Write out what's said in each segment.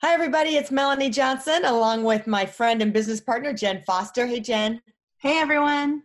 Hi, everybody. It's Melanie Johnson along with my friend and business partner, Jen Foster. Hey, Jen. Hey, everyone.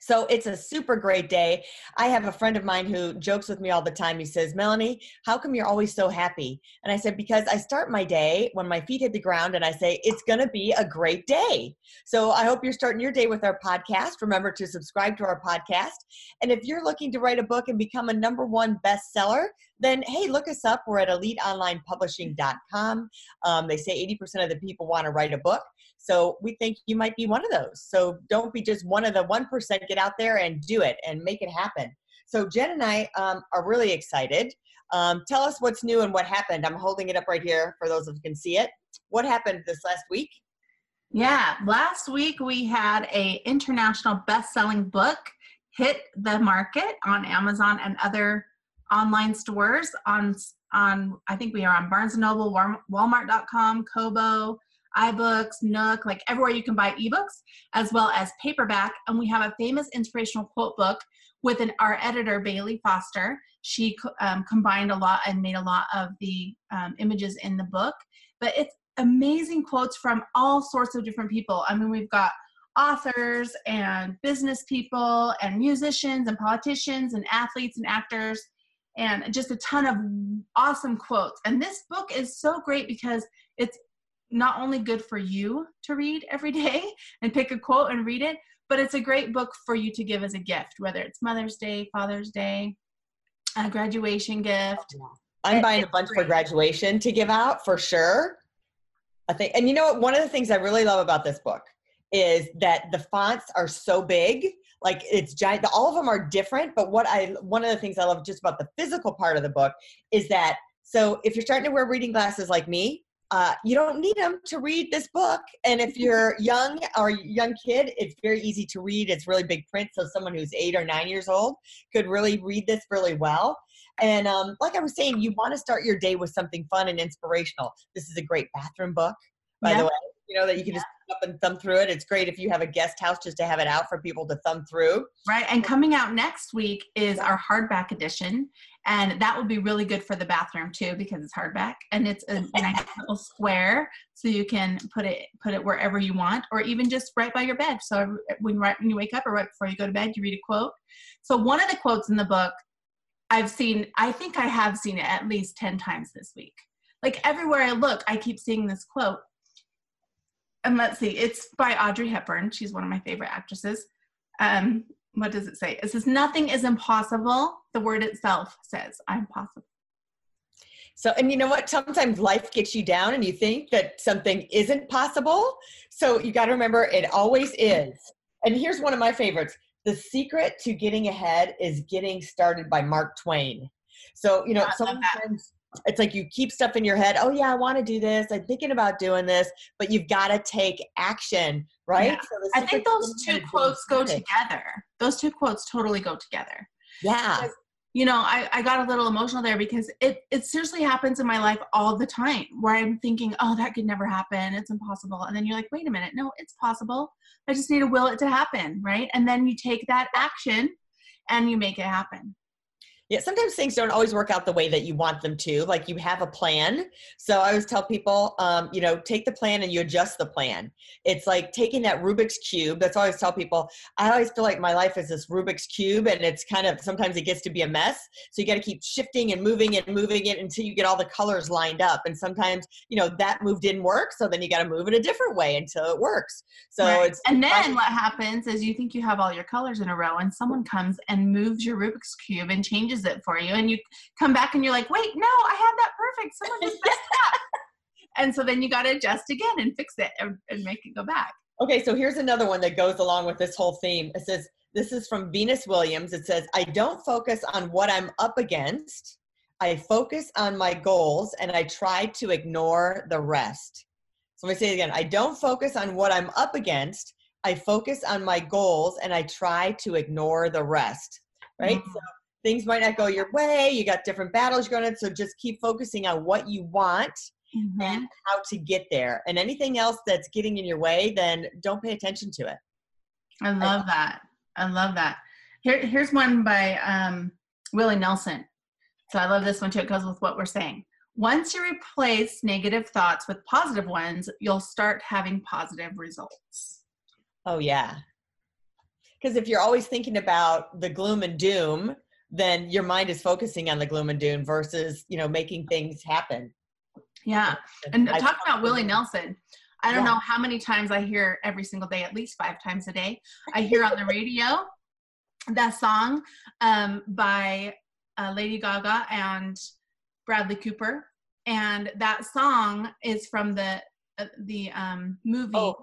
So it's a super great day. I have a friend of mine who jokes with me all the time. He says, Melanie, how come you're always so happy? And I said, because I start my day when my feet hit the ground and I say, it's going to be a great day. So I hope you're starting your day with our podcast. Remember to subscribe to our podcast. And if you're looking to write a book and become a number one bestseller, then hey, look us up. We're at eliteonlinepublishing.com. Um, they say 80% of the people want to write a book. So we think you might be one of those. So don't be just one of the 1%. Get out there and do it and make it happen. So Jen and I um, are really excited. Um, tell us what's new and what happened. I'm holding it up right here for those who can see it. What happened this last week? Yeah, last week we had a international best-selling book hit the market on Amazon and other online stores on on I think we are on Barnes Noble, Walmart.com, Kobo, iBooks, Nook, like everywhere you can buy ebooks, as well as paperback. And we have a famous inspirational quote book with an our editor Bailey Foster. She um, combined a lot and made a lot of the um, images in the book, but it's amazing quotes from all sorts of different people. I mean, we've got authors and business people and musicians and politicians and athletes and actors and just a ton of awesome quotes. And this book is so great because it's not only good for you to read every day and pick a quote and read it, but it's a great book for you to give as a gift, whether it's Mother's Day, Father's Day, a graduation gift. I'm buying a bunch great. for graduation to give out for sure. I think, and you know what? One of the things I really love about this book is that the fonts are so big like it's giant all of them are different but what i one of the things i love just about the physical part of the book is that so if you're starting to wear reading glasses like me uh, you don't need them to read this book. And if you're young or young kid, it's very easy to read. It's really big print, so someone who's eight or nine years old could really read this really well. And um, like I was saying, you want to start your day with something fun and inspirational. This is a great bathroom book, by yeah. the way. You know that you can yeah. just up and thumb through it. It's great if you have a guest house just to have it out for people to thumb through. Right. And coming out next week is our hardback edition. And that will be really good for the bathroom too because it's hardback and it's a nice little square so you can put it put it wherever you want or even just right by your bed. So when right when you wake up or right before you go to bed, you read a quote. So one of the quotes in the book I've seen, I think I have seen it at least 10 times this week. Like everywhere I look, I keep seeing this quote and let's see, it's by Audrey Hepburn. She's one of my favorite actresses. Um, what does it say? It says, Nothing is impossible. The word itself says, I'm possible. So, and you know what? Sometimes life gets you down and you think that something isn't possible. So, you got to remember it always is. And here's one of my favorites The secret to getting ahead is getting started by Mark Twain. So, you know, sometimes it's like you keep stuff in your head oh yeah i want to do this i'm thinking about doing this but you've got to take action right? Yeah. so i think those two quotes go together. Those two quotes totally go together. Yeah. Because, you know I, I got a little emotional there because it it seriously happens in my life all the time where i'm thinking oh that could never happen. It's impossible. And then you're like wait a minute. No it's possible. I just need to will it to happen right? And then you take that action and you make it happen yeah, sometimes things don't always work out the way that you want them to. Like you have a plan. So I always tell people, um, you know, take the plan and you adjust the plan. It's like taking that Rubik's cube. That's always tell people. I always feel like my life is this Rubik's cube, and it's kind of sometimes it gets to be a mess. So you got to keep shifting and moving it and moving it until you get all the colors lined up. And sometimes, you know, that move didn't work, so then you got to move it a different way until it works. So right. it's and then what happens is you think you have all your colors in a row, and someone comes and moves your Rubik's cube and changes changes it for you and you come back and you're like wait no i have that perfect someone just messed up and so then you got to adjust again and fix it and, and make it go back okay so here's another one that goes along with this whole theme it says this is from venus williams it says i don't focus on what i'm up against I focus on my goals and I try to ignore the rest. So let me say it again. I don't focus on what I'm up against. I focus on my goals and I try to ignore the rest. Right? Mm-hmm. So things might not go your way. You got different battles going on. So just keep focusing on what you want mm-hmm. and how to get there. And anything else that's getting in your way, then don't pay attention to it. I love that. I love that. Here, here's one by um, Willie Nelson. So I love this one too. It goes with what we're saying. Once you replace negative thoughts with positive ones, you'll start having positive results. Oh, yeah. Because if you're always thinking about the gloom and doom, then your mind is focusing on the gloom and doom versus, you know, making things happen. Yeah. And talk about Willie Nelson. I don't yeah. know how many times I hear every single day, at least five times a day. I hear on the radio that song um, by uh, Lady Gaga and Bradley Cooper, and that song is from the uh, the um, movie. Oh,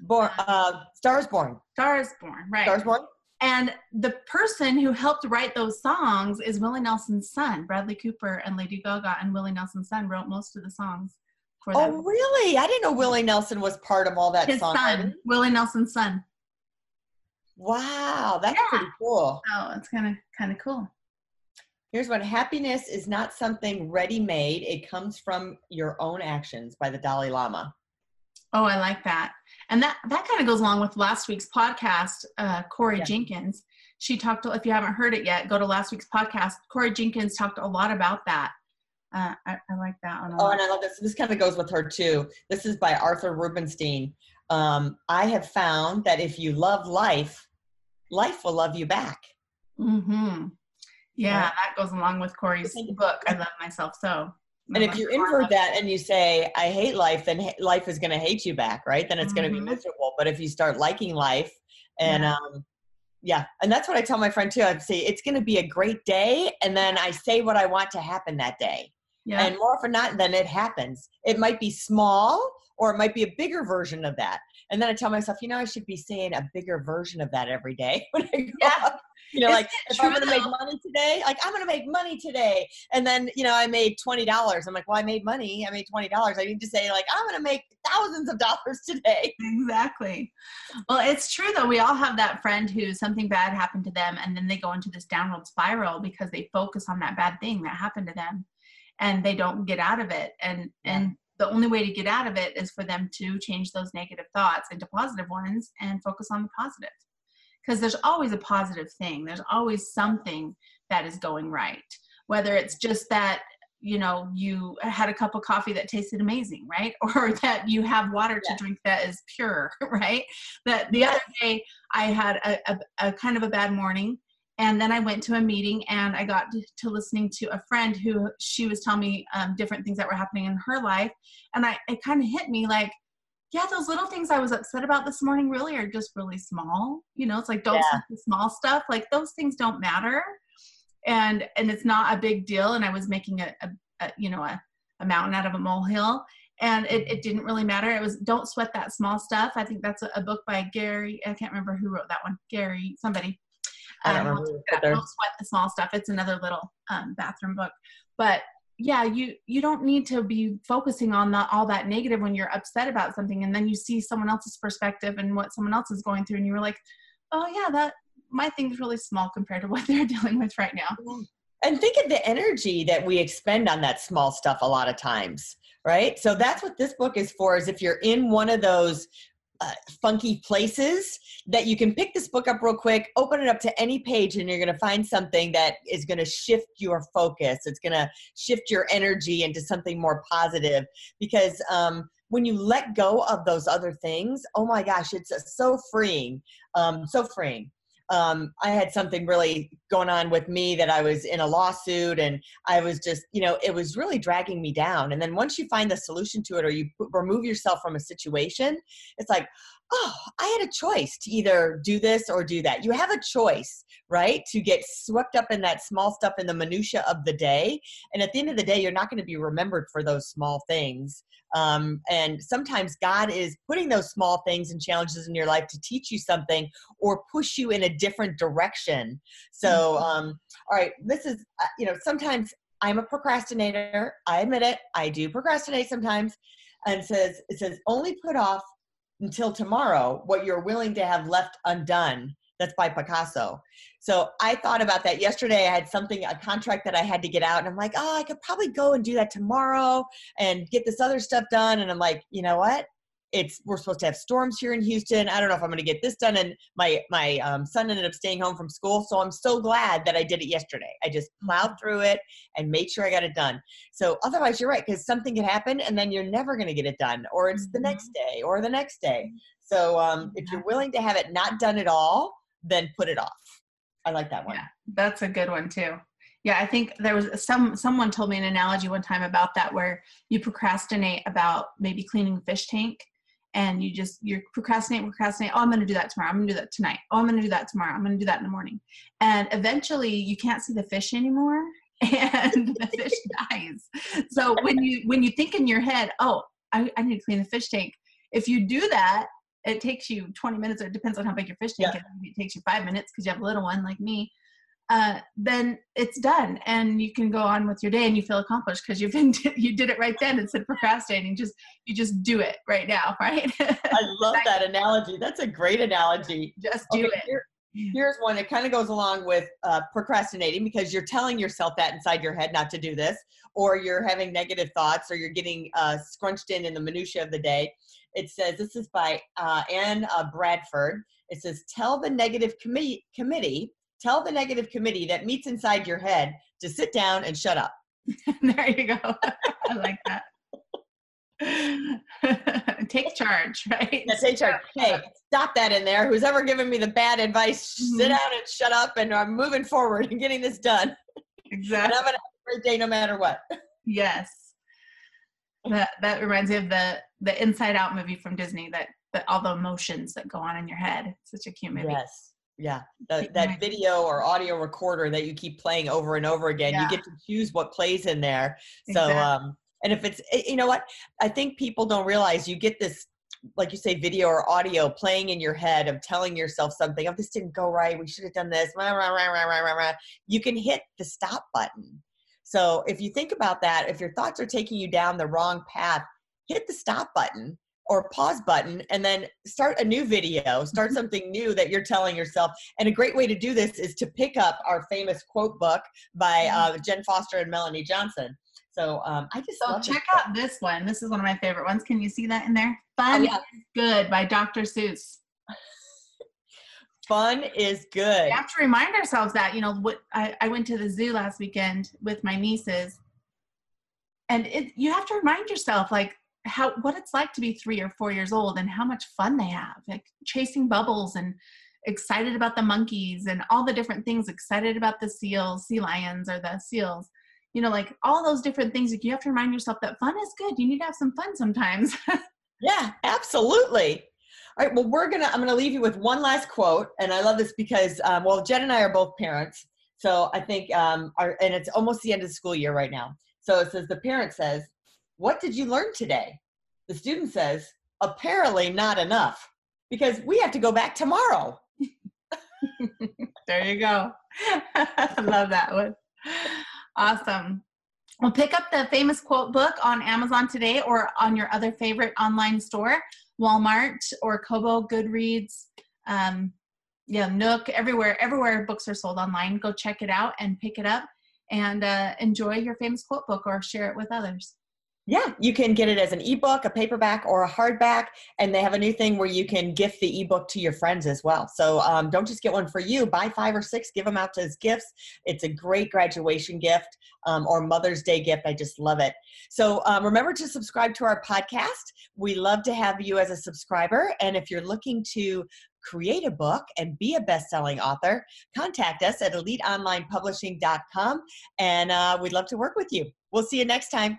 born, uh, uh, Stars Born. Stars Born, right? Stars Born. And the person who helped write those songs is Willie Nelson's son, Bradley Cooper, and Lady Gaga, and Willie Nelson's son wrote most of the songs. For oh, them. really? I didn't know Willie Nelson was part of all that His song. son, Willie Nelson's son. Wow, that's yeah. pretty cool. Oh, it's kind of kind of cool. Here's what happiness is not something ready made, it comes from your own actions by the Dalai Lama. Oh, I like that. And that, that kind of goes along with last week's podcast, uh, Corey yeah. Jenkins. She talked, if you haven't heard it yet, go to last week's podcast. Corey Jenkins talked a lot about that. Uh, I, I, like that one. oh, and I love this. This kind of goes with her too. This is by Arthur Rubinstein. Um, I have found that if you love life, life will love you back. Mm-hmm. Yeah, that goes along with Corey's book. I love myself so. And if you invert that and you say, I hate life, then life is going to hate you back, right? Then it's mm-hmm. going to be miserable. But if you start liking life and, yeah. um, yeah, and that's what I tell my friend too. I say it's going to be a great day, and then I say what I want to happen that day. Yeah. And more often not, then it happens. It might be small, or it might be a bigger version of that. And then I tell myself, you know, I should be saying a bigger version of that every day when I go yeah. up. You know, like if I'm gonna make money today, like I'm gonna make money today. And then, you know, I made twenty dollars. I'm like, well, I made money. I made twenty dollars. I need to say, like, I'm gonna make thousands of dollars today. Exactly. Well, it's true though. We all have that friend who something bad happened to them and then they go into this downward spiral because they focus on that bad thing that happened to them and they don't get out of it. And and the only way to get out of it is for them to change those negative thoughts into positive ones and focus on the positive because there's always a positive thing. There's always something that is going right. Whether it's just that you know you had a cup of coffee that tasted amazing right? Or that you have water to yeah. drink that is pure right? That the other day i had a, a, a, kind of a bad morning and then i went to a meeting and i got to, to listening to a friend who she was telling me um, different things that were happening in her life and i it kind of hit me like yeah, those little things I was upset about this morning really are just really small. You know, it's like don't yeah. the small stuff. Like those things don't matter, and and it's not a big deal. And I was making a, a, a you know a, a mountain out of a molehill, and it, it didn't really matter. It was don't sweat that small stuff. I think that's a, a book by Gary. I can't remember who wrote that one. Gary somebody. I don't, um, don't sweat the small stuff. It's another little um, bathroom book, but yeah you you don't need to be focusing on the, all that negative when you're upset about something and then you see someone else's perspective and what someone else is going through and you're like oh yeah that my thing's really small compared to what they're dealing with right now. And think of the energy that we expend on that small stuff a lot of times right? So that's what this book is for is if you're in one of those uh, funky places that you can pick this book up real quick, open it up to any page, and you're going to find something that is going to shift your focus. It's going to shift your energy into something more positive. Because um, when you let go of those other things, oh my gosh, it's so freeing, um, so freeing um, I had something really going on with me that I was in a lawsuit and I was just, you know, it was really dragging me down. And then once you find the solution to it or you remove yourself from a situation, it's like, oh, I had a choice to either do this or do that. You have a choice, right? To get swept up in that small stuff in the minutia of the day. And at the end of the day, you're not going to be remembered for those small things. Um, and sometimes God is putting those small things and challenges in your life to teach you something or push you in a different direction. So, mm-hmm. um, all right, this is, uh, you know, sometimes I'm a procrastinator. I admit it. I do procrastinate sometimes. And it says it says only put off until tomorrow what you're willing to have left undone. That's by Picasso. So I thought about that yesterday. I had something, a contract that I had to get out, and I'm like, oh, I could probably go and do that tomorrow and get this other stuff done. And I'm like, you know what? It's we're supposed to have storms here in Houston. I don't know if I'm going to get this done. And my my um, son ended up staying home from school, so I'm so glad that I did it yesterday. I just plowed mm-hmm. through it and made sure I got it done. So otherwise, you're right because something could happen and then you're never going to get it done, or it's the next mm-hmm. day or the next day. So um, if you're willing to have it not done at all, then put it off. I like that one. Yeah, that's a good one too. Yeah, I think there was some someone told me an analogy one time about that where you procrastinate about maybe cleaning fish tank and you just you're procrastinate procrastinate oh i'm going to do that tomorrow i'm going to do that tonight oh i'm going to do that tomorrow i'm going to do that in the morning and eventually you can't see the fish anymore and the fish dies so when you when you think in your head oh I, I need to clean the fish tank if you do that it takes you 20 minutes or it depends on how big your fish tank yeah. is it takes you five minutes because you have a little one like me uh, then it's done and you can go on with your day and you feel accomplished because you've been you did it right then instead of procrastinating. Just you just do it right now right? I love that analogy. That's a great analogy. Just do okay, it. here, here's one it kind of goes along with uh, procrastinating because you're telling yourself that inside your head not to do this or you're having negative thoughts or you're getting uh, scrunched in in the minutia of the day. It says this is by uh, anne uh, bradford. It says tell the negative committee committee tell the negative committee that meets inside your head to sit down and shut up. there you go. I like that. take charge, right? Yeah, take charge. Hey, stop that in there. Who's ever given me the bad advice, mm-hmm. sit down and shut up, and I'm moving forward and getting this done. Exactly. and I'm going to have a great day no matter what. Yes. That, that reminds me of the, the Inside Out movie from Disney, that, that all the emotions that go on in your head. Such a cute movie. Yes yeah the, that video or audio recorder that you keep playing over and over again yeah. you get to choose what plays in there. So exactly. um and if it's eh, you know what? I think people don't realize you get this like you say video or audio playing in your head of telling yourself something oh this didn't go right we should have done this you can hit the stop button. So if you think about that if your thoughts are taking you down the wrong path hit the stop button or pause button and then start a new video, start something new that you're telling yourself. And a great way to do this is to pick up our famous quote book by mm-hmm. uh, Jen Foster and Melanie Johnson. So um, I just so check out this one. This is one of my favorite ones. Can you see that in there? Fun oh, yeah. good by Dr. Seuss. Fun is good. We have to remind ourselves that you know what I, I went to the zoo last weekend with my nieces, and it you have to remind yourself like how what it's like to be three or four years old and how much fun they have like chasing bubbles and excited about the monkeys and all the different things excited about the seals sea lions or the seals. You know like all those different things like you have to remind yourself that fun is good. You need to have some fun sometimes. Yeah absolutely. All right well we're gonna i'm gonna leave you with one last quote and i love this because um, well jen and i are both parents so i think um, our, and it's almost the end of the school year right now. So it says the parent says what did you learn today? The student says, Apparently not enough because we have to go back tomorrow. there you go. Love that one. Awesome. Well, pick up the famous quote book on Amazon today or on your other favorite online store, Walmart or Kobo, Goodreads, um, yeah, Nook, everywhere, everywhere books are sold online. Go check it out and pick it up and uh, enjoy your famous quote book or share it with others. Yeah, you can get it as an ebook, a paperback, or a hardback. And they have a new thing where you can gift the ebook to your friends as well. So um, don't just get one for you, buy five or six, give them out as gifts. It's a great graduation gift um, or Mother's Day gift. I just love it. So um, remember to subscribe to our podcast. We love to have you as a subscriber. And if you're looking to create a book and be a best-selling author, contact us at eliteonlinepublishing.com and uh, we'd love to work with you. We'll see you next time.